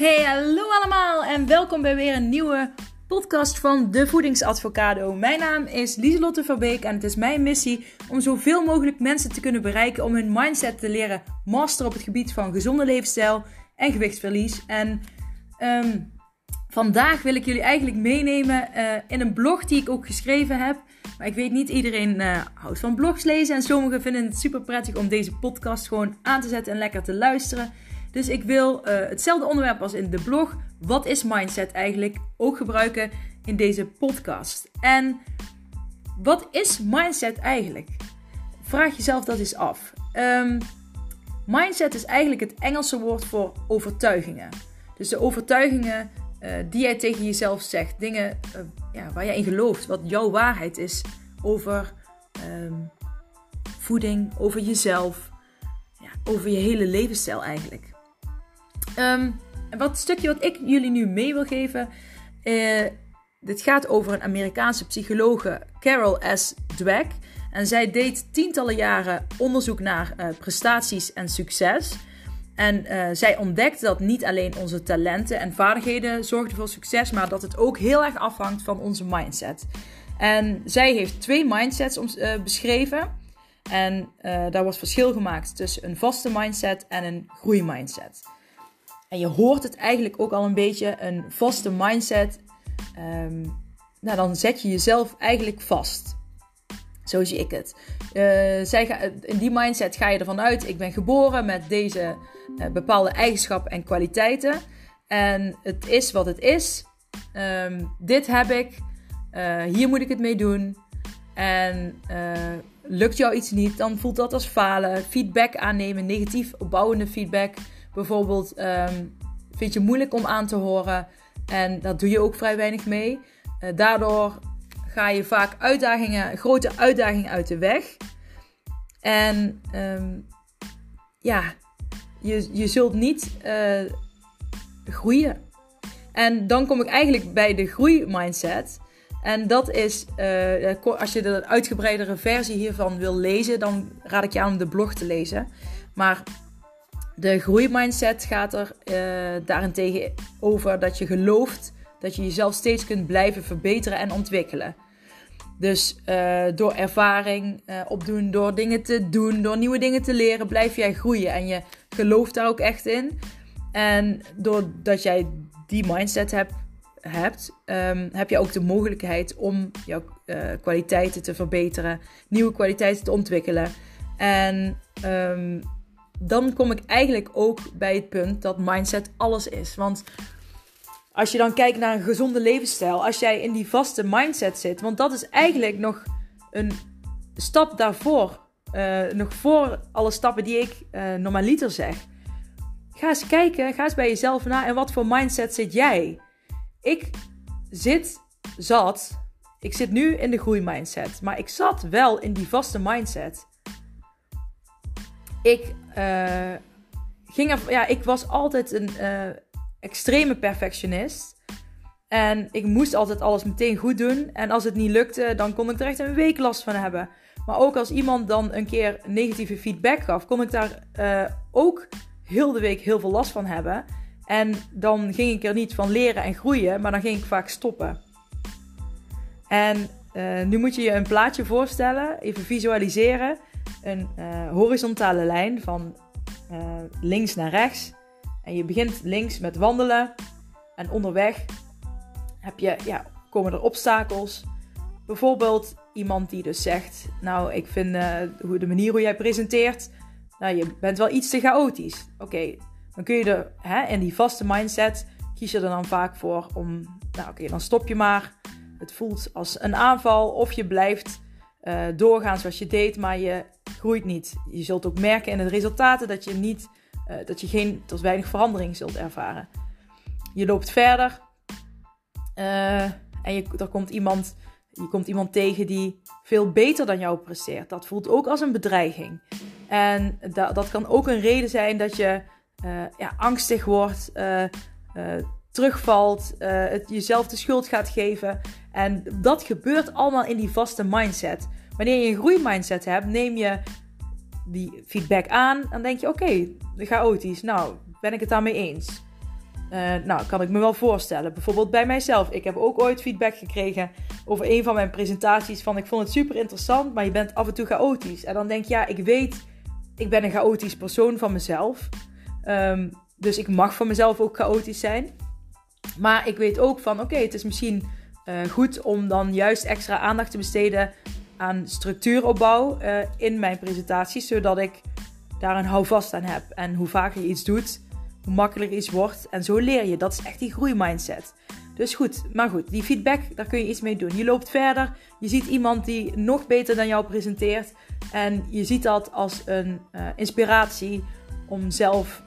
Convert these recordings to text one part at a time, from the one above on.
Hey, hallo allemaal en welkom bij weer een nieuwe podcast van De Voedingsadvocado. Mijn naam is Lieselotte Verbeek en het is mijn missie om zoveel mogelijk mensen te kunnen bereiken om hun mindset te leren masteren op het gebied van gezonde levensstijl en gewichtsverlies. En ehm, vandaag wil ik jullie eigenlijk meenemen uh, in een blog die ik ook geschreven heb. Maar ik weet niet, iedereen uh, houdt van blogs lezen en sommigen vinden het super prettig om deze podcast gewoon aan te zetten en lekker te luisteren. Dus ik wil uh, hetzelfde onderwerp als in de blog. Wat is mindset eigenlijk? Ook gebruiken in deze podcast. En wat is mindset eigenlijk? Vraag jezelf dat eens af. Um, mindset is eigenlijk het Engelse woord voor overtuigingen. Dus de overtuigingen uh, die jij tegen jezelf zegt. Dingen uh, ja, waar jij in gelooft. Wat jouw waarheid is over um, voeding, over jezelf. Over je hele levensstijl eigenlijk. Um, wat stukje wat ik jullie nu mee wil geven. Uh, dit gaat over een Amerikaanse psychologe, Carol S. Dweck. En zij deed tientallen jaren onderzoek naar uh, prestaties en succes. En uh, zij ontdekte dat niet alleen onze talenten en vaardigheden zorgden voor succes, maar dat het ook heel erg afhangt van onze mindset. En zij heeft twee mindsets beschreven. En daar wordt verschil gemaakt tussen een vaste mindset en een groeimindset. En je hoort het eigenlijk ook al een beetje, een vaste mindset. Um, nou, dan zet je jezelf eigenlijk vast. Zo zie ik het. Uh, zij ga, in die mindset ga je ervan uit, ik ben geboren met deze uh, bepaalde eigenschappen en kwaliteiten. En het is wat het is. Um, dit heb ik. Uh, hier moet ik het mee doen. En lukt jou iets niet, dan voelt dat als falen. Feedback aannemen, negatief opbouwende feedback bijvoorbeeld um, vind je moeilijk om aan te horen en dat doe je ook vrij weinig mee. Uh, daardoor ga je vaak uitdagingen, grote uitdagingen uit de weg. En um, ja, je, je zult niet uh, groeien. En dan kom ik eigenlijk bij de groeimindset. En dat is, uh, als je de uitgebreidere versie hiervan wil lezen, dan raad ik je aan om de blog te lezen. Maar de groeimindset gaat er uh, daarentegen over dat je gelooft dat je jezelf steeds kunt blijven verbeteren en ontwikkelen. Dus uh, door ervaring uh, opdoen, door dingen te doen, door nieuwe dingen te leren, blijf jij groeien. En je gelooft daar ook echt in. En doordat jij die mindset hebt, hebt um, heb je ook de mogelijkheid om jouw kwaliteiten te verbeteren, nieuwe kwaliteiten te ontwikkelen. En um, dan kom ik eigenlijk ook bij het punt dat mindset alles is. Want als je dan kijkt naar een gezonde levensstijl, als jij in die vaste mindset zit, want dat is eigenlijk nog een stap daarvoor, uh, nog voor alle stappen die ik uh, normaliter zeg. Ga eens kijken, ga eens bij jezelf na en wat voor mindset zit jij? Ik zit, zat, ik zit nu in de groeimindset, maar ik zat wel in die vaste mindset ik uh, ging ja, ik was altijd een uh, extreme perfectionist. En ik moest altijd alles meteen goed doen. En als het niet lukte, dan kon ik er echt een week last van hebben. Maar ook als iemand dan een keer negatieve feedback gaf, kon ik daar uh, ook heel de week heel veel last van hebben. En dan ging ik er niet van leren en groeien, maar dan ging ik vaak stoppen. En nu moet je je een plaatje voorstellen, even visualiseren een uh, horizontale lijn van uh, links naar rechts. En je begint links met wandelen. En onderweg heb je, ja, komen er obstakels. Bijvoorbeeld iemand die dus zegt: Nou, ik vind uh, hoe de manier hoe jij presenteert. Nou, je bent wel iets te chaotisch. Oké, dan kun je er hè, in die vaste mindset kies je er dan vaak voor om. Nou, oké, dan stop je maar. Het voelt als een aanval. Of je blijft uh, doorgaan zoals je deed, maar je groeit niet. Je zult ook merken in de resultaten dat je, niet, uh, dat je geen tot weinig verandering zult ervaren. Je loopt verder uh, en je, er komt iemand, je komt iemand tegen die veel beter dan jou presteert. Dat voelt ook als een bedreiging. En da dat kan ook een reden zijn dat je ja, angstig wordt, terugvalt, het jezelf de schuld gaat geven. En dat gebeurt allemaal in die vaste mindset. Wanneer je een groeimindset hebt, neem je die feedback aan en denk je: oké, okay, chaotisch, nou ben ik het daarmee eens. Uh, nou, kan ik me wel voorstellen. Bijvoorbeeld bij mijzelf. Ik heb ook ooit feedback gekregen over een van mijn presentaties. Van ik vond het super interessant, maar je bent af en toe chaotisch. En dan denk je, ja, ik weet, ik ben een chaotisch persoon van mezelf. Um, dus ik mag van mezelf ook chaotisch zijn. Maar ik weet ook van, oké, het is misschien uh, goed om dan juist extra aandacht te besteden aan structuuropbouw uh, in mijn presentaties. Zodat ik daar een houvast aan heb. En hoe vaker je iets doet, hoe makkelijker iets wordt. En zo leer je. Dat is echt die groeimindset. Dus goed, maar goed, die feedback, daar kun je iets mee doen. Je loopt verder, je ziet iemand die nog beter dan jou presenteert. En je ziet dat als een uh, inspiratie om zelf,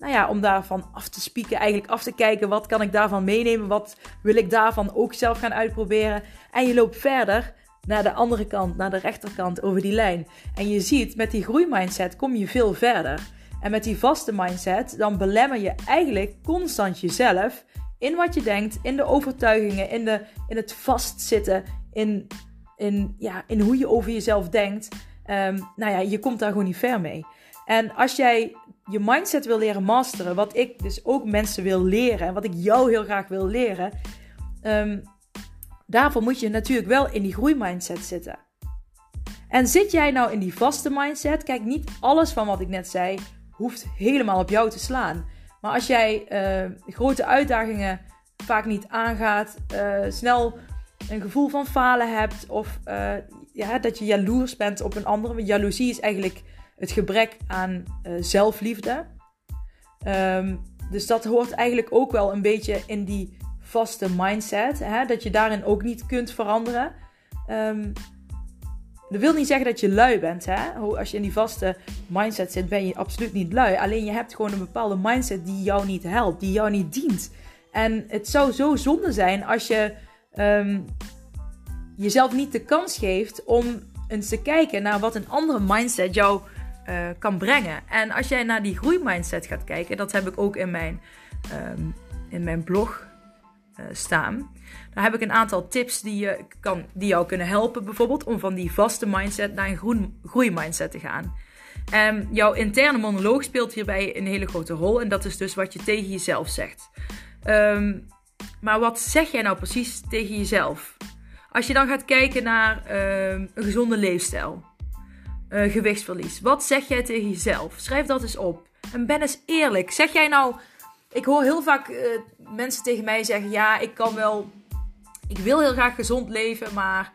nou ja, om daarvan af te spieken. Eigenlijk af te kijken, wat kan ik daarvan meenemen? Wat wil ik daarvan ook zelf gaan uitproberen? En je loopt verder naar de andere kant, naar de rechterkant over die lijn. En je ziet, met die groeimindset kom je veel verder. En met die vaste mindset, dan belemmer je eigenlijk constant jezelf in wat je denkt, in de overtuigingen, in, de, in het vastzitten, in, in, ja, in hoe je over jezelf denkt. Um, nou ja, je komt daar gewoon niet ver mee. En als jij je mindset wil leren masteren, wat ik dus ook mensen wil leren, en wat ik jou heel graag wil leren, um, daarvoor moet je natuurlijk wel in die groeimindset zitten. En zit jij nou in die vaste mindset? Kijk, niet alles van wat ik net zei hoeft helemaal op jou te slaan. Maar als jij uh, grote uitdagingen vaak niet aangaat, uh, snel een gevoel van falen hebt of uh, ja, dat je jaloers bent op een ander. Want jaloezie is eigenlijk het gebrek aan zelfliefde. Um, dus dat hoort eigenlijk ook wel een beetje in die vaste mindset. Hè? Dat je daarin ook niet kunt veranderen. Um, dat wil niet zeggen dat je lui bent. Hè? Als je in die vaste mindset zit, ben je absoluut niet lui. Alleen je hebt gewoon een bepaalde mindset die jou niet helpt, die jou niet dient. En het zou zo zonde zijn als je um, jezelf niet de kans geeft om eens te kijken naar wat een andere mindset jou uh, kan brengen. En als jij naar die groeimindset gaat kijken, dat heb ik ook in mijn, um, in mijn blog uh, staan. Daar heb ik een aantal tips die, je kan, die jou kunnen helpen, bijvoorbeeld om van die vaste mindset naar een groen, groeimindset te gaan. En jouw interne monoloog speelt hierbij een hele grote rol en dat is dus wat je tegen jezelf zegt. Um, maar wat zeg jij nou precies tegen jezelf? Als je dan gaat kijken naar een gezonde leefstijl, uh, gewichtsverlies, wat zeg jij tegen jezelf? Schrijf dat eens op. En ben eens eerlijk. Zeg jij nou. Ik hoor heel vaak uh, mensen tegen mij zeggen: Ja, ik kan wel ik wil heel graag gezond leven, maar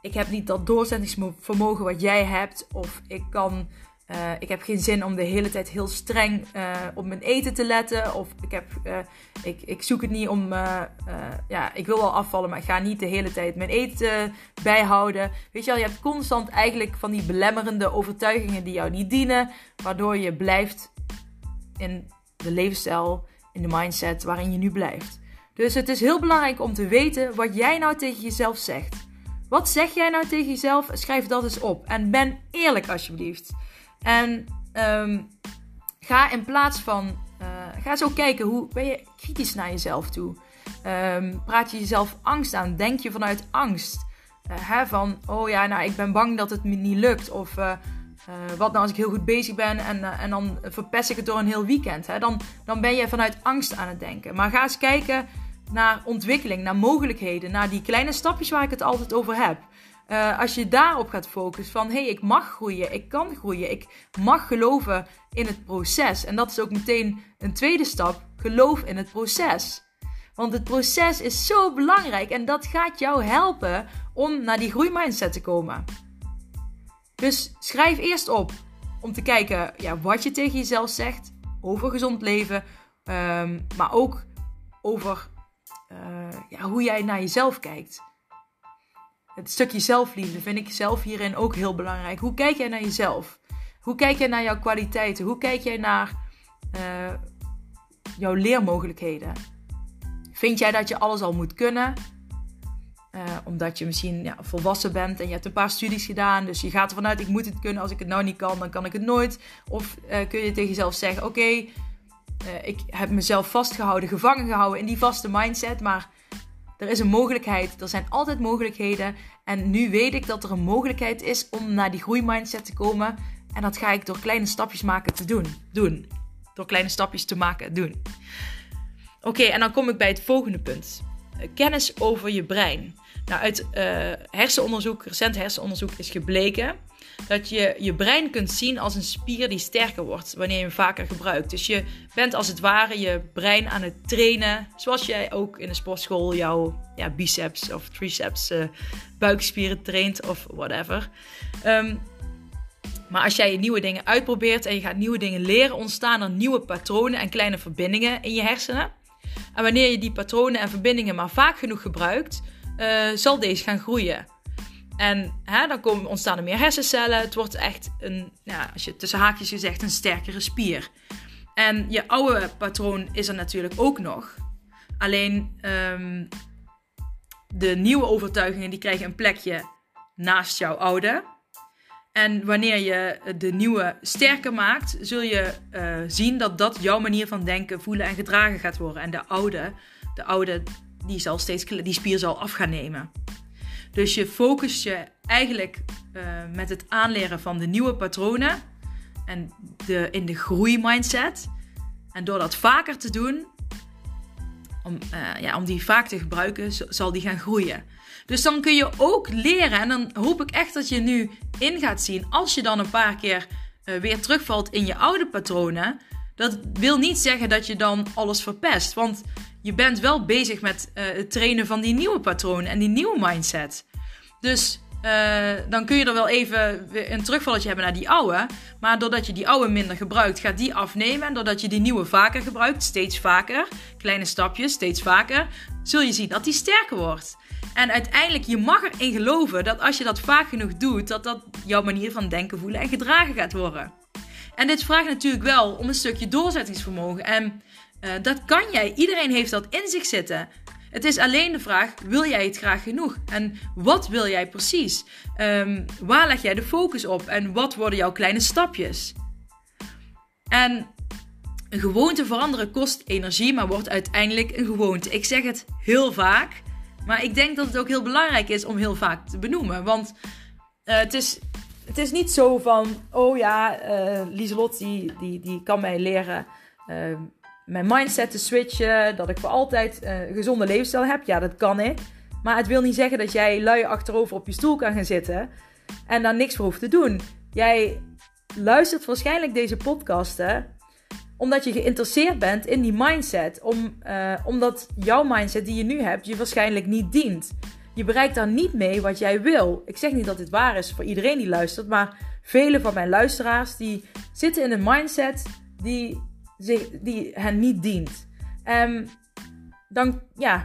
ik heb niet dat doorzettingsvermogen wat jij hebt. Of ik kan. Uh, ik heb geen zin om de hele tijd heel streng uh, op mijn eten te letten. Of ik, heb, uh, ik, ik zoek het niet om. ja, ik wil wel afvallen, maar ik ga niet de hele tijd mijn eten bijhouden. Weet je wel, je hebt constant eigenlijk van die belemmerende overtuigingen die jou niet dienen. Waardoor je blijft in de levensstijl, in de mindset waarin je nu blijft. Dus het is heel belangrijk om te weten wat jij nou tegen jezelf zegt. Wat zeg jij nou tegen jezelf? Schrijf dat eens op. En ben eerlijk alsjeblieft. En um, ga in plaats van. Uh, ga zo kijken hoe ben je kritisch naar jezelf toe. Um, praat je jezelf angst aan? Denk je vanuit angst? Uh, hè, van, oh ja, nou, ik ben bang dat het me niet lukt. Of uh, wat nou als ik heel goed bezig ben en, en dan verpest ik het door een heel weekend. Hè? Dan, dan ben je vanuit angst aan het denken. Maar ga eens kijken naar ontwikkeling, naar mogelijkheden, naar die kleine stapjes waar ik het altijd over heb. Uh, als je daarop gaat focussen van hey, ik mag groeien, ik kan groeien, ik mag geloven in het proces. En dat is ook meteen een tweede stap, geloof in het proces. Want het proces is zo belangrijk en dat gaat jou helpen om naar die groeimindset te komen. Dus schrijf eerst op om te kijken ja, wat je tegen jezelf zegt over gezond leven, um, maar ook over uh, ja, hoe jij naar jezelf kijkt. Het stukje zelfliefde vind ik zelf hierin ook heel belangrijk. Hoe kijk jij naar jezelf? Hoe kijk jij naar jouw kwaliteiten? Hoe kijk jij naar uh, jouw leermogelijkheden? Vind jij dat je alles al moet kunnen? Uh, omdat je misschien ja, volwassen bent en je hebt een paar studies gedaan. Dus je gaat ervan uit, ik moet het kunnen. Als ik het nou niet kan, dan kan ik het nooit. Of uh, kun je tegen jezelf zeggen, oké, ik heb mezelf vastgehouden, gevangen gehouden in die vaste mindset. Maar er is een mogelijkheid. Er zijn altijd mogelijkheden. En nu weet ik dat er een mogelijkheid is om naar die groeimindset te komen. En dat ga ik door kleine stapjes maken te doen. doen. Door kleine stapjes te maken doen. Oké, en dan kom ik bij het volgende punt. Kennis over je brein. Nou, uit uh, hersenonderzoek, recent hersenonderzoek is gebleken dat je je brein kunt zien als een spier die sterker wordt wanneer je hem vaker gebruikt. Dus je bent als het ware je brein aan het trainen, zoals jij ook in de sportschool jouw ja, biceps of triceps uh, buikspieren traint of whatever. Um, maar als jij nieuwe dingen uitprobeert en je gaat nieuwe dingen leren, ontstaan er nieuwe patronen en kleine verbindingen in je hersenen. En wanneer je die patronen en verbindingen maar vaak genoeg gebruikt, uh, zal deze gaan groeien. En hè, dan komen, ontstaan er meer hersencellen. Het wordt echt een, als je tussen haakjes gezegd, een sterkere spier. En je oude patroon is er natuurlijk ook nog. Alleen um, de nieuwe overtuigingen die krijgen een plekje naast jouw oude. En wanneer je de nieuwe sterker maakt, zul je uh, zien dat dat jouw manier van denken, voelen en gedragen gaat worden. En de oude, de oude die, zal steeds, die spier zal af gaan nemen. Dus je focust je eigenlijk uh, met het aanleren van de nieuwe patronen en de, in de groeimindset. En door dat vaker te doen, om, uh, ja, om die vaak te gebruiken, zal die gaan groeien. Dus dan kun je ook leren, en dan hoop ik echt dat je nu in gaat zien, als je dan een paar keer uh, weer terugvalt in je oude patronen. Dat wil niet zeggen dat je dan alles verpest. Want je bent wel bezig met uh, het trainen van die nieuwe patronen en die nieuwe mindset. Dus uh, dan kun je er wel even een terugvalletje hebben naar die oude. Maar doordat je die oude minder gebruikt, gaat die afnemen. En doordat je die nieuwe vaker gebruikt, steeds vaker, kleine stapjes, steeds vaker, zul je zien dat die sterker wordt. En uiteindelijk, je mag erin geloven dat als je dat vaak genoeg doet, dat dat jouw manier van denken, voelen en gedragen gaat worden. En dit vraagt natuurlijk wel om een stukje doorzettingsvermogen. En uh, dat kan jij. Iedereen heeft dat in zich zitten. Het is alleen de vraag: wil jij het graag genoeg? En wat wil jij precies? Um, waar leg jij de focus op? En wat worden jouw kleine stapjes? En een gewoonte veranderen kost energie, maar wordt uiteindelijk een gewoonte. Ik zeg het heel vaak, maar ik denk dat het ook heel belangrijk is om heel vaak te benoemen. Want uh, het, is, het is niet zo van: oh ja, uh, Lieselot die, die, die kan mij leren. Mijn mindset te switchen, dat ik voor altijd een gezonde levensstijl heb. Ja, dat kan ik. Maar het wil niet zeggen dat jij lui achterover op je stoel kan gaan zitten en daar niks voor hoeft te doen. Jij luistert waarschijnlijk deze podcasten omdat je geïnteresseerd bent in die mindset. Om, uh, omdat jouw mindset die je nu hebt je waarschijnlijk niet dient. Je bereikt daar niet mee wat jij wil. Ik zeg niet dat dit waar is voor iedereen die luistert, maar vele van mijn luisteraars die zitten in een mindset die die hen niet dient. Um, dan, ja,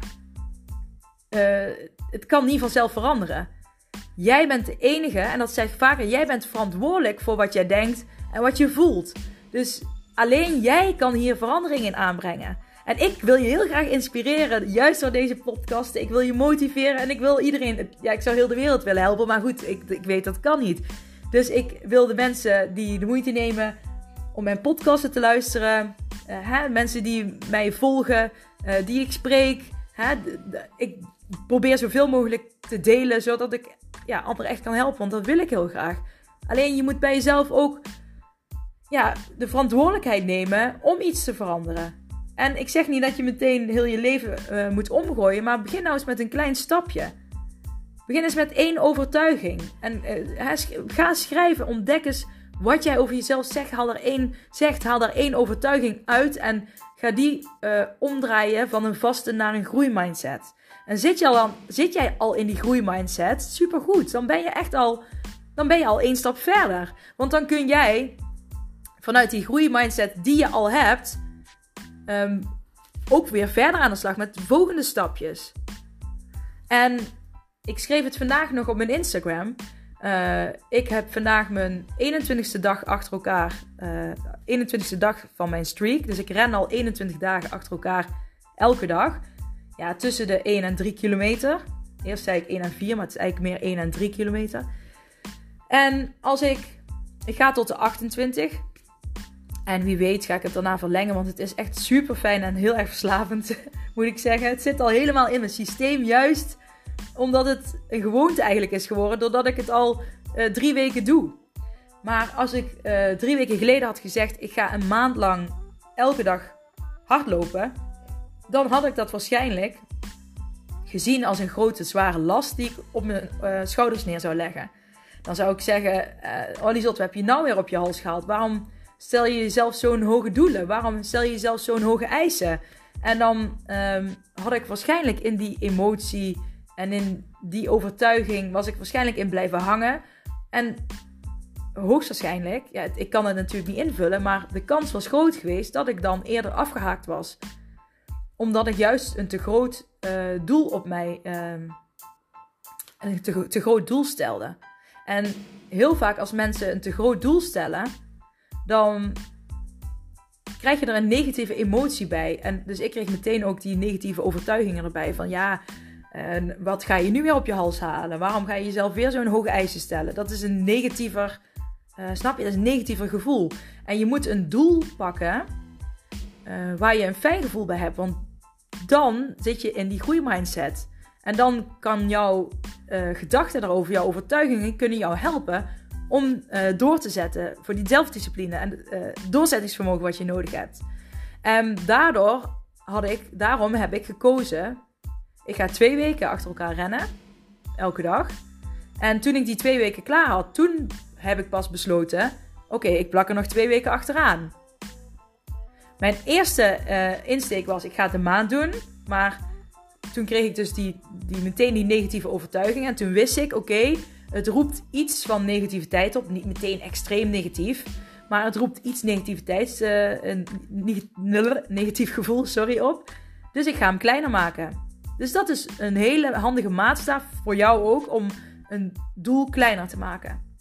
uh, het kan niet vanzelf veranderen. Jij bent de enige, en dat zeg ik vaker, jij bent verantwoordelijk voor wat jij denkt en wat je voelt. Dus alleen jij kan hier verandering in aanbrengen. En ik wil je heel graag inspireren, juist door deze podcast. Ik wil je motiveren en ik wil iedereen, ja, ik zou heel de wereld willen helpen, maar goed, ik, ik weet dat kan niet. Dus ik wil de mensen die de moeite nemen om mijn podcasten te luisteren. Uh, hè, mensen die mij volgen, uh, die ik spreek. Hè, ik probeer zoveel mogelijk te delen, zodat ik ja, anderen echt kan helpen. Want dat wil ik heel graag. Alleen je moet bij jezelf ook ja, de verantwoordelijkheid nemen om iets te veranderen. En ik zeg niet dat je meteen heel je leven uh, moet omgooien, maar begin nou eens met een klein stapje. Begin eens met één overtuiging. En ga schrijven, ontdek eens wat jij over jezelf zegt, haal er één, zegt, haal er één overtuiging uit en ga die uh, omdraaien van een vaste naar een groeimindset. En zit, je al, zit jij al in die groeimindset, supergoed. Dan ben je echt al, dan ben je al één stap verder. Want dan kun jij vanuit die groeimindset die je al hebt, um, ook weer verder aan de slag met de volgende stapjes. En ik schreef het vandaag nog op mijn Instagram. Uh, ik heb vandaag mijn 21ste dag achter elkaar. Uh, eh, 21ste dag van mijn streak. Dus ik ren al 21 dagen achter elkaar elke dag. Ja, tussen de 1 en 3 kilometer. Eerst zei ik 1 en 4, maar het is eigenlijk meer 1 en 3 kilometer. En als ik. Ik ga tot de 28. En wie weet ga ik het daarna verlengen. Want het is echt super fijn en heel erg verslavend. Moet ik zeggen. Het zit al helemaal in mijn systeem. Juist omdat het een gewoonte eigenlijk is geworden, doordat ik het al uh, drie weken doe. Maar als ik uh, drie weken geleden had gezegd, ik ga een maand lang elke dag hardlopen, dan had ik dat waarschijnlijk gezien als een grote, zware last die ik op mijn uh, schouders neer zou leggen. Dan zou ik zeggen: uh, Oh, wat heb je nou weer op je hals gehaald? Waarom stel je jezelf zo'n hoge doelen? Waarom stel je jezelf zo'n hoge eisen? En dan um, had ik waarschijnlijk in die emotie en in die overtuiging was ik waarschijnlijk in blijven hangen. En hoogstwaarschijnlijk, ja, ik kan het natuurlijk niet invullen, maar de kans was groot geweest dat ik dan eerder afgehaakt was. Omdat ik juist een te groot uh, doel op mij, uh, een te, te groot doel stelde. En heel vaak als mensen een te groot doel stellen, dan krijg je er een negatieve emotie bij. En dus ik kreeg meteen ook die negatieve overtuigingen erbij van ja, en wat ga je nu weer op je hals halen? Waarom ga je jezelf weer zo'n hoge eisen stellen? Dat is een negatiever, uh, snap je? Dat is een negatiever gevoel. En je moet een doel pakken uh, waar je een fijn gevoel bij hebt. Want dan zit je in die groeimindset. En dan kan jouw uh, gedachten daarover, jouw overtuigingen, kunnen jou helpen om door te zetten voor die zelfdiscipline en doorzettingsvermogen wat je nodig hebt. En daardoor had ik, daarom heb ik gekozen ik ga twee weken achter elkaar rennen. Elke dag. En toen ik die twee weken klaar had, toen heb ik pas besloten: oké, ik plak er nog twee weken achteraan. Mijn eerste uh, insteek was: ik ga het een maand doen. Maar toen kreeg ik dus die, die, meteen die negatieve overtuiging. En toen wist ik: oké, het roept iets van negativiteit op. Niet meteen extreem negatief. Maar het roept iets negativiteit, uh, een negatief gevoel, sorry, op. Dus ik ga hem kleiner maken. Dus dat is een hele handige maatstaf voor jou ook om een doel kleiner te maken.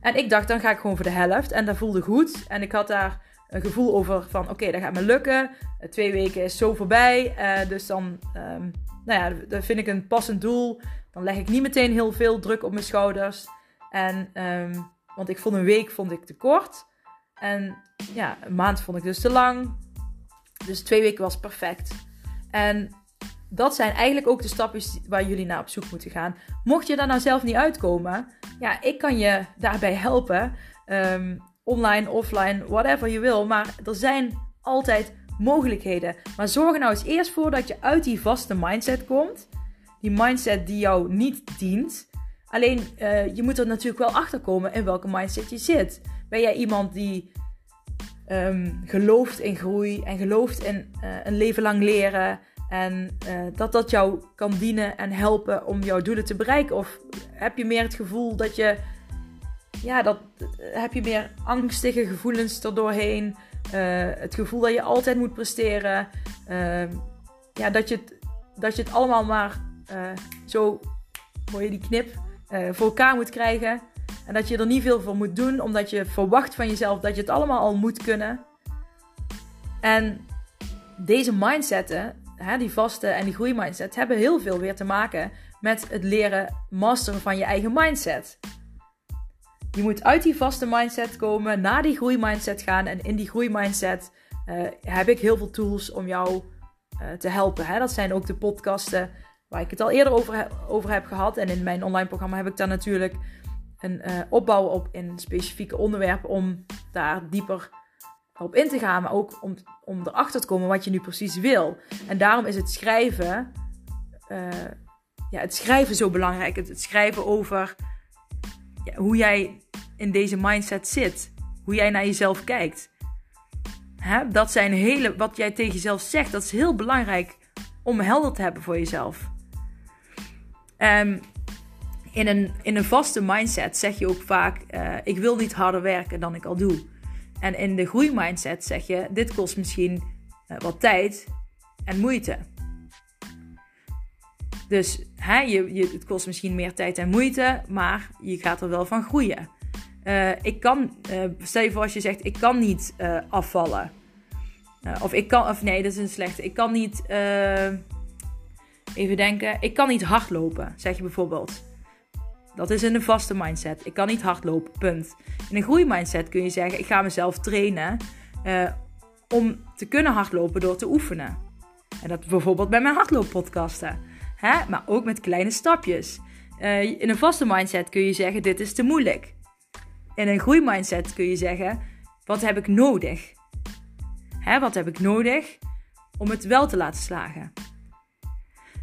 En ik dacht, dan ga ik gewoon voor de helft. En dat voelde goed. En ik had daar een gevoel over van, oké, dat gaat me lukken. Eh, twee weken is zo voorbij. Uh, dus dan, um, nou ja, dat vind ik een passend doel. Dan leg ik niet meteen heel veel druk op mijn schouders. En, um, want ik vond een week vond ik te kort. En ja, een maand vond ik dus te lang. Dus twee weken was perfect. En dat zijn eigenlijk ook de stapjes waar jullie naar op zoek moeten gaan. Mocht je daar nou zelf niet uitkomen, ja, ik kan je daarbij helpen. Um, online, offline, whatever je wil. Maar er zijn altijd mogelijkheden. Maar zorg er nou eens eerst voor dat je uit die vaste mindset komt. Die mindset die jou niet dient. Alleen uh, je moet er natuurlijk wel achter komen in welke mindset je zit. Ben jij iemand die um, gelooft in groei en gelooft in uh, een leven lang leren? En uh, dat dat jou kan dienen en helpen om jouw doelen te bereiken. Of heb je meer het gevoel dat je, ja, dat, heb je meer angstige gevoelens erdoorheen. Uh, het gevoel dat je altijd moet presteren. Uh, ja, dat je, het, dat je het allemaal maar zo, hoor je die knip, voor elkaar moet krijgen. En dat je er niet veel voor moet doen, omdat je verwacht van jezelf dat je het allemaal al moet kunnen. En deze mindsetten hè, die vaste en die groeimindset hebben heel veel weer te maken met het leren masteren van je eigen mindset. Je moet uit die vaste mindset komen, naar die groeimindset gaan. En in die groeimindset uh, heb ik heel veel tools om jou uh, te helpen. Hè? Dat zijn ook de podcasten waar ik het al eerder over, over heb gehad. En in mijn online programma heb ik daar natuurlijk een uh, opbouw op in specifieke onderwerpen om daar dieper op in te gaan, maar ook om, om erachter te komen wat je nu precies wil. En daarom is het schrijven, uh, ja, het schrijven zo belangrijk. Het, schrijven over ja, hoe jij in deze mindset zit, hoe jij naar jezelf kijkt. Hè? Dat zijn hele, wat jij tegen jezelf zegt, dat is heel belangrijk om helder te hebben voor jezelf. Um, in, een, in een vaste mindset zeg je ook vaak: uh, Ik wil niet harder werken dan ik al doe. En in de groeimindset zeg je: dit kost misschien uh, wat tijd en moeite. Dus hè, je, je, het kost misschien meer tijd en moeite, maar je gaat er wel van groeien. Uh, ik kan, uh, stel je voor als je zegt: ik kan niet afvallen. of ik kan, of nee, dat is een slechte. Ik kan niet, even denken, ik kan niet hardlopen, zeg je bijvoorbeeld. Dat is in een vaste mindset. Ik kan niet hardlopen, punt. In een groeimindset kun je zeggen: ik ga mezelf trainen uh, om te kunnen hardlopen door te oefenen. En dat bijvoorbeeld bij mijn hardlooppodcasten. Hè? Maar ook met kleine stapjes. Uh, in een vaste mindset kun je zeggen: dit is te moeilijk. In een groeimindset kun je zeggen: wat heb ik nodig? Hè, wat heb ik nodig om het wel te laten slagen.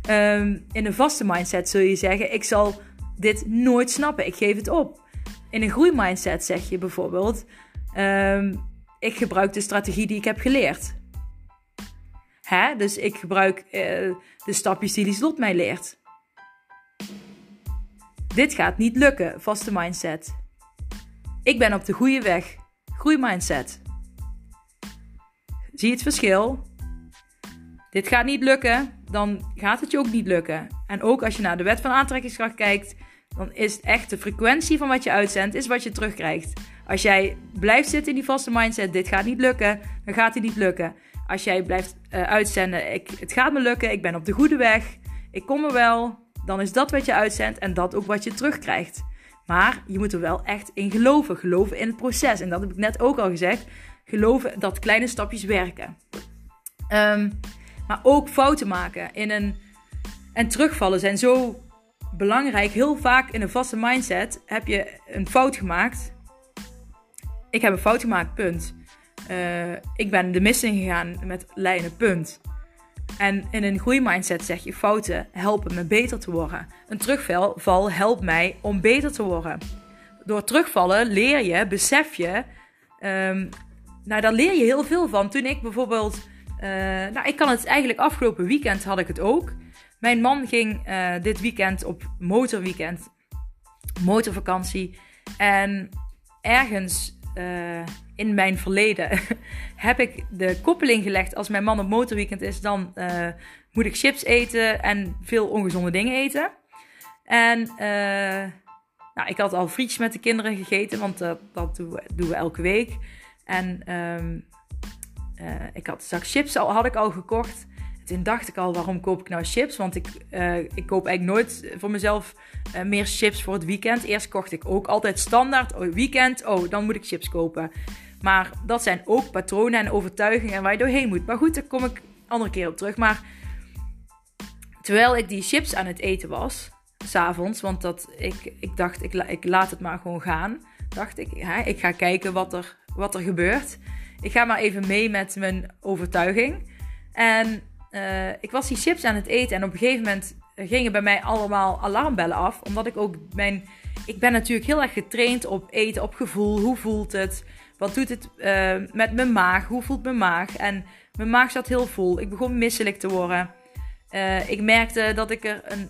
Ehm, in een vaste mindset zul je zeggen: Ik zal dit nooit snappen, ik geef het op. In een groeimindset zeg je bijvoorbeeld: ehm, Ik gebruik de strategie die ik heb geleerd. Hè? Dus ik gebruik uh, de stapjes die slot mij leert. Dit gaat niet lukken, vaste mindset. Ik ben op de goede weg. Groeimindset. Zie je het verschil? Dit gaat niet lukken, dan gaat het je ook niet lukken. En ook als je naar de wet van aantrekkingskracht kijkt, dan is echt de frequentie van wat je uitzendt, is wat je terugkrijgt. Als jij blijft zitten in die vaste mindset, dit gaat niet lukken, dan gaat het niet lukken. Als jij blijft uh, uitzenden, ik, het gaat me lukken, ik ben op de goede weg, ik kom er wel, dan is dat wat je uitzendt en dat ook wat je terugkrijgt. Maar je moet er wel echt in geloven. Geloven in het proces. En dat heb ik net ook al gezegd. Geloven dat kleine stapjes werken. Um, maar ook fouten maken in een, en terugvallen zijn zo belangrijk. Heel vaak in een vaste mindset heb je een fout gemaakt. Ik heb een fout gemaakt, punt. Uh, ik ben de missing gegaan met lijnen, punt. En in een groeimindset zeg je fouten helpen me beter te worden. Een terugval helpt mij om beter te worden. Door terugvallen leer je, besef je. Um, nou, daar leer je heel veel van. Toen ik bijvoorbeeld uh, nou, ik kan het eigenlijk afgelopen weekend had ik het ook. Mijn man ging uh, dit weekend op motorweekend, motorvakantie. En ergens uh, in mijn verleden heb ik de koppeling gelegd. Als mijn man op motorweekend is, dan moet ik chips eten en veel ongezonde dingen eten. En nou, ik had al frietjes met de kinderen gegeten, want dat doen we, doen we elke week. En uh, ik had een zak chips al, had ik al gekocht. Dacht ik al, waarom koop ik nou chips? Want ik, uh, ik koop eigenlijk nooit voor mezelf uh, meer chips voor het weekend. Eerst kocht ik ook altijd standaard, oh, weekend, oh, dan moet ik chips kopen. Maar dat zijn ook patronen en overtuigingen waar je doorheen moet. Maar goed, daar kom ik andere keer op terug. Maar terwijl ik die chips aan het eten was, s'avonds, want dat, ik, ik dacht, ik, ik laat het maar gewoon gaan. Dacht ik, ik ga kijken wat er, wat er gebeurt. Ik ga maar even mee met mijn overtuiging. En uh, ik was die chips aan het eten en op een gegeven moment gingen bij mij allemaal alarmbellen af. Omdat ik ook mijn. Ik ben natuurlijk heel erg getraind op eten, op gevoel. Hoe voelt het? Wat doet het uh, met mijn maag? Hoe voelt mijn maag? En mijn maag zat heel vol. Ik begon misselijk te worden. Uh, ik merkte dat ik er een,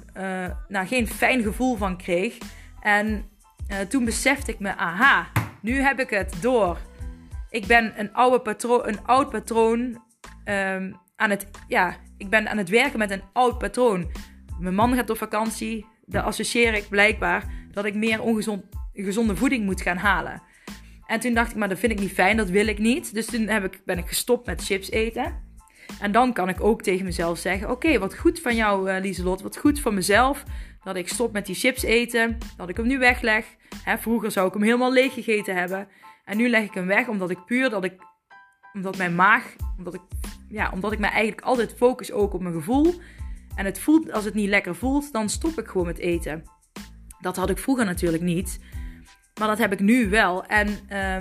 nou, geen fijn gevoel van kreeg. En toen besefte ik me: aha, nu heb ik het door ik ben een, oude patroon, een oud patroon um, het... Ja, ik ben aan het werken met een oud patroon. Mijn man gaat op vakantie. Daar associeer ik blijkbaar dat ik meer ongezond, gezonde voeding moet gaan halen. En toen dacht ik, maar dat vind ik niet fijn, dat wil ik niet. Dus toen heb ik, ben ik gestopt met chips eten. En dan kan ik ook tegen mezelf zeggen: Oké, wat goed van jou, uh, Lieselot. Wat goed van mezelf. Dat ik stop met die chips eten. Dat ik hem nu wegleg. Hè, vroeger zou ik hem helemaal leeg gegeten hebben. En nu leg ik hem weg omdat ik puur dat ik, omdat mijn maag, omdat ik, ja, omdat ik mij eigenlijk altijd focus ook op mijn gevoel. En het voelt, als het niet lekker voelt, dan stop ik gewoon met eten. Dat had ik vroeger natuurlijk niet. Maar dat heb ik nu wel. En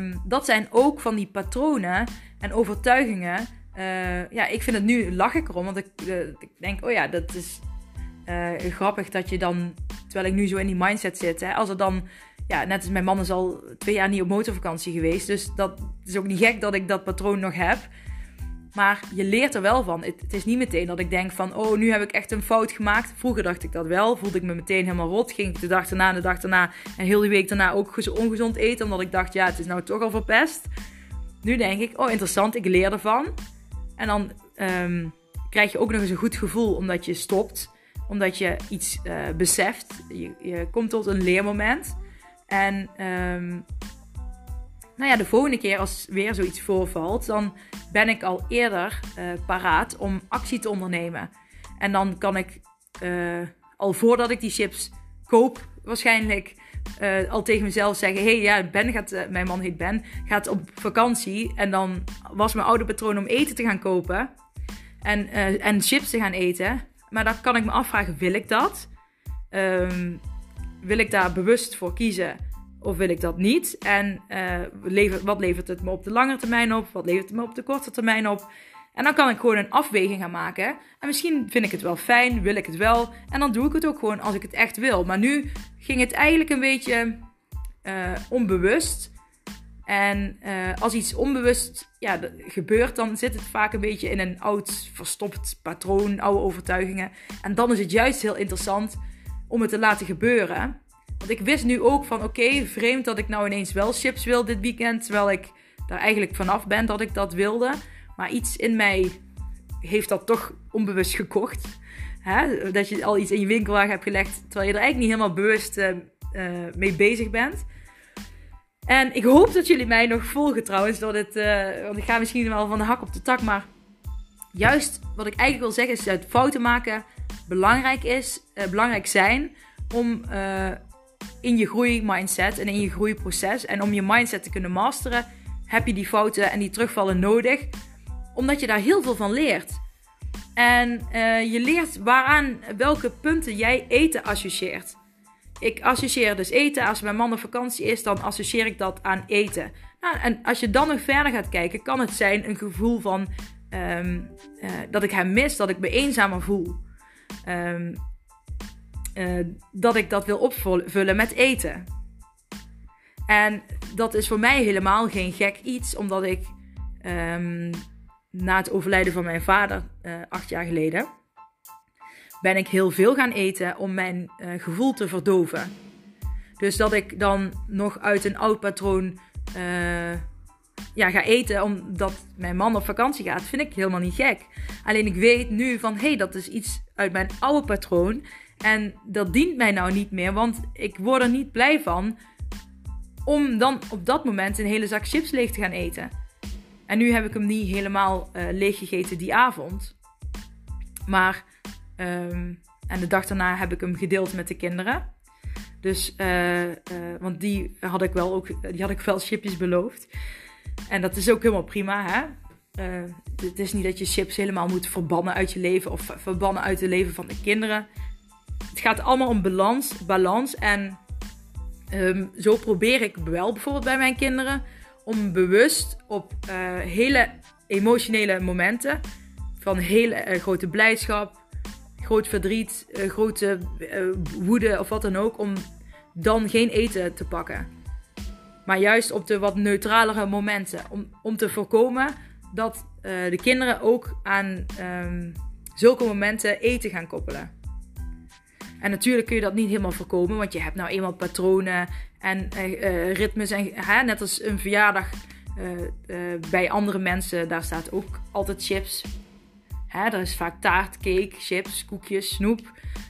um, dat zijn ook van die patronen en overtuigingen. Uh, ja, ik vind het nu lach ik erom. Want ik, uh, ik denk, oh ja, dat is uh, grappig dat je dan, terwijl ik nu zo in die mindset zit, hè, als er dan ja, net als mijn man is al twee jaar niet op motorvakantie geweest. Dus dat is ook niet gek dat ik dat patroon nog heb. Maar je leert er wel van. Het, is niet meteen dat ik denk van, oh, nu heb ik echt een fout gemaakt. Vroeger dacht ik dat wel. Voelde ik me meteen helemaal rot. Ging ik de dag en de dag daarna en heel die week daarna ook ongezond eten. Omdat ik dacht, ja, het is nou toch al verpest. Nu denk ik, oh, interessant, ik leer ervan. En dan um, krijg je ook nog eens een goed gevoel omdat je stopt. Omdat je iets uh, beseft. Je, je komt tot een leermoment. En um, nou ja, de volgende keer als weer zoiets voorvalt, dan ben ik al eerder uh, paraat om actie te ondernemen. En dan kan ik uh, al voordat ik die chips koop, waarschijnlijk uh, al tegen mezelf zeggen: hey, ja, Ben gaat, mijn man heet Ben, gaat op vakantie. En dan was mijn oude patroon om eten te gaan kopen en, en chips te gaan eten. Maar dan kan ik me afvragen: wil ik dat? Um, wil ik daar bewust voor kiezen of wil ik dat niet? En levert, wat levert het me op de lange termijn op? Wat levert het me op de korte termijn op? En dan kan ik gewoon een afweging gaan maken. En misschien vind ik het wel fijn, wil ik het wel. En dan doe ik het ook gewoon als ik het echt wil. Maar nu ging het eigenlijk een beetje uh, onbewust. En uh, als iets onbewust ja, gebeurt, dan zit het vaak een beetje in een oud verstopt patroon, oude overtuigingen. En dan is het juist heel interessant om het te laten gebeuren. Want ik wist nu ook van oké, vreemd dat ik nou ineens wel chips wil dit weekend. Terwijl ik daar eigenlijk vanaf ben dat ik dat wilde. Maar iets in mij heeft dat toch onbewust gekocht. Hè? Dat je al iets in je winkelwagen hebt gelegd terwijl je er eigenlijk niet helemaal bewust uh, uh, mee bezig bent. En ik hoop dat jullie mij nog volgen trouwens. Door dit, uh, want ik ga misschien wel van de hak op de tak. Maar juist wat ik eigenlijk wil zeggen is dat fouten maken belangrijk is. belangrijk zijn om in je groeimindset en in je groeiproces. En om je mindset te kunnen masteren, heb je die fouten en die terugvallen nodig. Omdat je daar heel veel van leert. En uh, je leert waaraan welke punten jij eten associeert. Ik associeer dus eten. Als mijn man op vakantie is, dan associeer ik dat aan eten. Nou, en als je dan nog verder gaat kijken, kan het zijn een gevoel van um, uh, dat ik hem mis, dat ik me eenzamer voel. Um, uh, dat ik dat wil opvullen met eten. En dat is voor mij helemaal geen gek iets, omdat ik um, na het overlijden van mijn vader, uh, acht jaar geleden, ben ik heel veel gaan eten om mijn uh, gevoel te verdoven. Dus dat ik dan nog uit een oud patroon ja, ga eten omdat mijn man op vakantie gaat, vind ik helemaal niet gek. Alleen ik weet nu van hé, hey, dat is iets uit mijn oude patroon. En dat dient mij nou niet meer, want ik word er niet blij van om dan op dat moment een hele zak chips leeg te gaan eten. En nu heb ik hem niet helemaal uh, leeg gegeten die avond. Maar, um, en de dag daarna heb ik hem gedeeld met de kinderen. Dus, uh, uh, want die had ik wel ook, die had ik wel chipjes beloofd. En dat is ook helemaal prima, hè. het is niet dat je chips helemaal moet verbannen uit je leven of verbannen uit het leven van de kinderen het gaat allemaal om balans. balans en um, zo probeer ik wel bijvoorbeeld bij mijn kinderen om bewust op uh, hele emotionele momenten van hele uh, grote blijdschap, groot verdriet, uh, grote woede of wat dan ook, om dan geen eten te pakken. Maar juist op de wat neutralere momenten. Om, om te voorkomen dat de kinderen ook aan um, zulke momenten eten gaan koppelen. En natuurlijk kun je dat niet helemaal voorkomen, want je hebt nou eenmaal patronen en uh, ritmes. En, hè, net als een verjaardag uh, bij andere mensen, daar staat ook altijd chips. Hè, er is vaak taart, cake, chips, koekjes, snoep.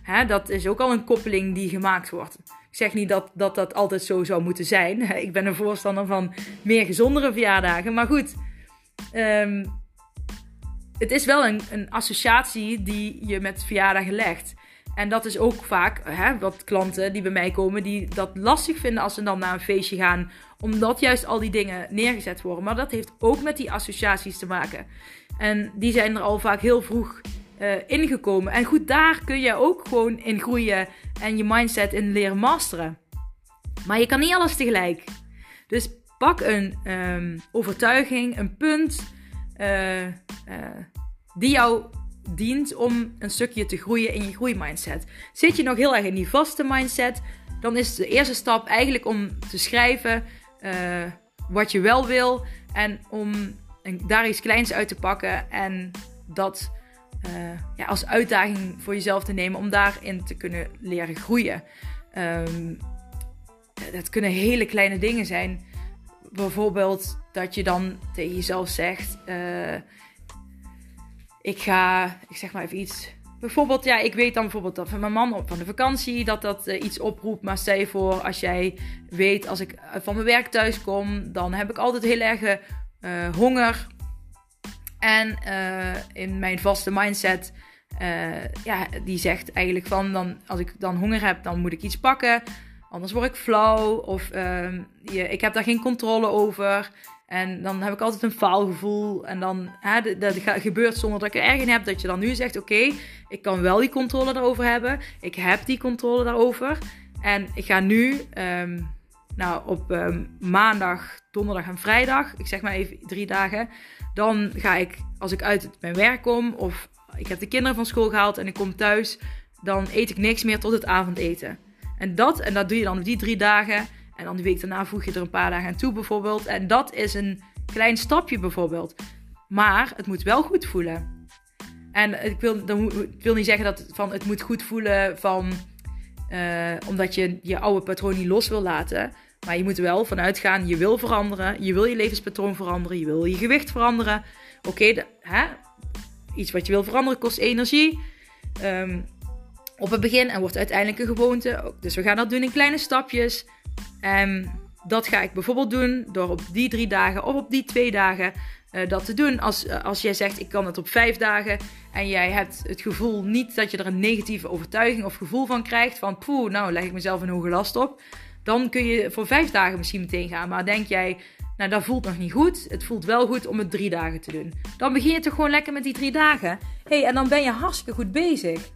Hè, dat is ook al een koppeling die gemaakt wordt. Ik zeg niet dat, dat dat altijd zo zou moeten zijn. Ik ben een voorstander van meer gezondere verjaardagen. Maar goed, um, het is wel een, een associatie die je met verjaardagen legt. En dat is ook vaak hè, wat klanten die bij mij komen, die dat lastig vinden als ze dan naar een feestje gaan, omdat juist al die dingen neergezet worden. Maar dat heeft ook met die associaties te maken. En die zijn er al vaak heel vroeg uh, ingekomen. En goed, daar kun je ook gewoon in groeien en je mindset in leren masteren. Maar je kan niet alles tegelijk. Dus pak een um, overtuiging, een punt uh, uh, die jou dient om een stukje te groeien in je groeimindset. Zit je nog heel erg in die vaste mindset, dan is de eerste stap eigenlijk om te schrijven uh, wat je wel wil en om daar iets kleins uit te pakken en dat uh, ja, als uitdaging voor jezelf te nemen om daarin te kunnen leren groeien. Um, dat kunnen hele kleine dingen zijn. Bijvoorbeeld dat je dan tegen jezelf zegt: uh, ik ga, ik zeg maar even iets. Bijvoorbeeld, ja, ik weet dan bijvoorbeeld dat van mijn man op van de vakantie dat dat uh, iets oproept. Maar stel voor, als jij weet, als ik van mijn werk thuis kom, dan heb ik altijd heel erg uh, honger. En in mijn vaste mindset, ja, die zegt eigenlijk van, dan, als ik dan honger heb, dan moet ik iets pakken. Anders word ik flauw of ehm, je, ik heb daar geen controle over. En dan heb ik altijd een faalgevoel. En dan, hè, dat gebeurt zonder dat ik er erg in heb. Dat je dan nu zegt, oké, ik kan wel die controle daarover hebben. Ik heb die controle daarover. En ik ga nu, um, nou, op um, maandag, donderdag en vrijdag, ik zeg maar even drie dagen, Dan ga ik, als ik uit mijn werk kom of ik heb de kinderen van school gehaald en ik kom thuis, dan eet ik niks meer tot het avondeten. En dat, en dat doe je dan die drie dagen. En dan de week daarna voeg je er een paar dagen aan toe bijvoorbeeld. En dat is een klein stapje bijvoorbeeld. Maar het moet wel goed voelen. En ik wil, dan, wil niet zeggen dat het, van, het moet goed voelen van, uh, omdat je je oude patroon niet los wil laten. Maar je moet wel vanuit gaan, je wil veranderen. Je wil je levenspatroon veranderen. Je wil je gewicht veranderen. Oké, iets wat je wil veranderen kost energie. Um, op het begin en wordt uiteindelijk een gewoonte. Dus we gaan dat doen in kleine stapjes. En dat ga ik bijvoorbeeld doen door op die drie dagen of op die twee dagen uh, dat te doen. Als, uh, als jij zegt ik kan het op vijf dagen en jij hebt het gevoel niet dat je er een negatieve overtuiging of gevoel van krijgt van poeh, nou leg ik mezelf een hoge last op. Dan kun je voor vijf dagen misschien meteen gaan. Maar denk jij, nou dat voelt nog niet goed. Het voelt wel goed om het drie dagen te doen. Dan begin je toch gewoon lekker met die drie dagen. hey, en dan ben je hartstikke goed bezig.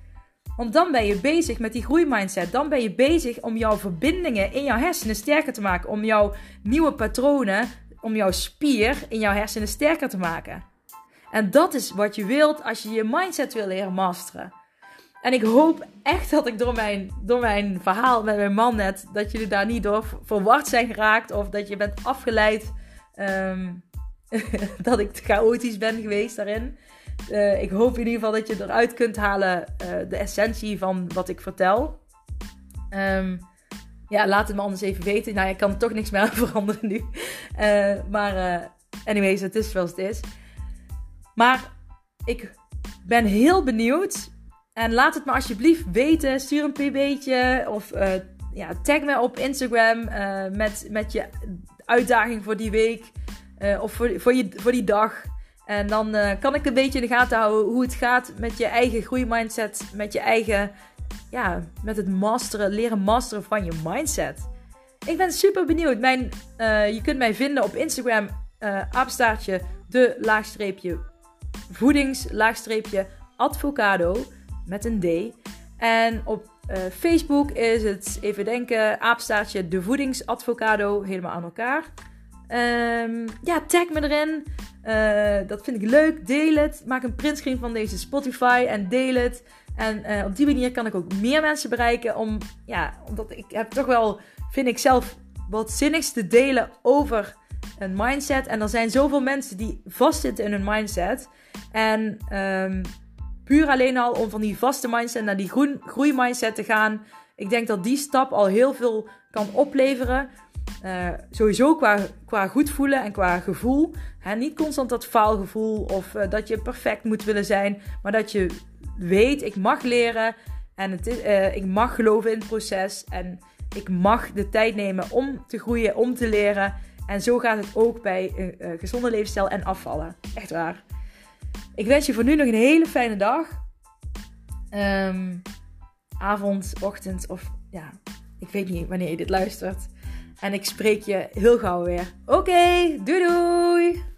Want dan ben je bezig met die groeimindset. Dan ben je bezig om jouw verbindingen in jouw hersenen sterker te maken. Om jouw nieuwe patronen, om jouw spier in jouw hersenen sterker te maken. En dat is wat je wilt als je je mindset wil leren masteren. En ik hoop echt dat ik door mijn, door mijn verhaal met mijn man net, dat jullie daar niet door verward zijn geraakt. Of dat je bent afgeleid um, dat ik chaotisch ben geweest daarin. Uh, ik hoop in ieder geval dat je eruit kunt halen uh, de essentie van wat ik vertel. Um, ja, laat het me anders even weten. Nou, ik kan er toch niks meer aan veranderen nu. Uh, maar anyways, het is zoals het is. Maar ik ben heel benieuwd. En laat het me alsjeblieft weten. Stuur een pb'tje of ja, tag me op Instagram met, met je uitdaging voor die week. of voor, voor, je, voor die dag. En dan uh, kan ik een beetje in de gaten houden hoe het gaat met je eigen groeimindset. Met je eigen, ja, met het masteren, leren masteren van je mindset. Ik ben super benieuwd. Mijn, uh, je kunt mij vinden op Instagram, uh, apenstaartje, de laagstreepje, voedings, laagstreepje, advocado, met een D. En op Facebook is het, even denken, apenstaartje, de voedingsadvocado, helemaal aan elkaar. Um, ja, tag me erin. Uh, dat vind ik leuk. Deel het. Maak een printscreen van deze Spotify en deel het. En uh, op die manier kan ik ook meer mensen bereiken. Om, ja, omdat ik heb toch wel, vind ik zelf, wat zinnigs te delen over een mindset. En er zijn zoveel mensen die vastzitten in hun mindset. En um, puur alleen al om van die vaste mindset naar die groei groeimindset te gaan. Ik denk dat die stap al heel veel kan opleveren. Uh, sowieso qua, qua goed voelen en qua gevoel. Hè, niet constant dat faalgevoel of uh, dat je perfect moet willen zijn. Maar dat je weet, ik mag leren. En het is, uh, ik mag geloven in het proces. En ik mag de tijd nemen om te groeien, om te leren. En zo gaat het ook bij een gezonde levensstijl en afvallen. Echt waar. Ik wens je voor nu nog een hele fijne dag. Um, avond, ochtend of ja, ik weet niet wanneer je dit luistert. En ik spreek je heel gauw weer. Oké, doei doei!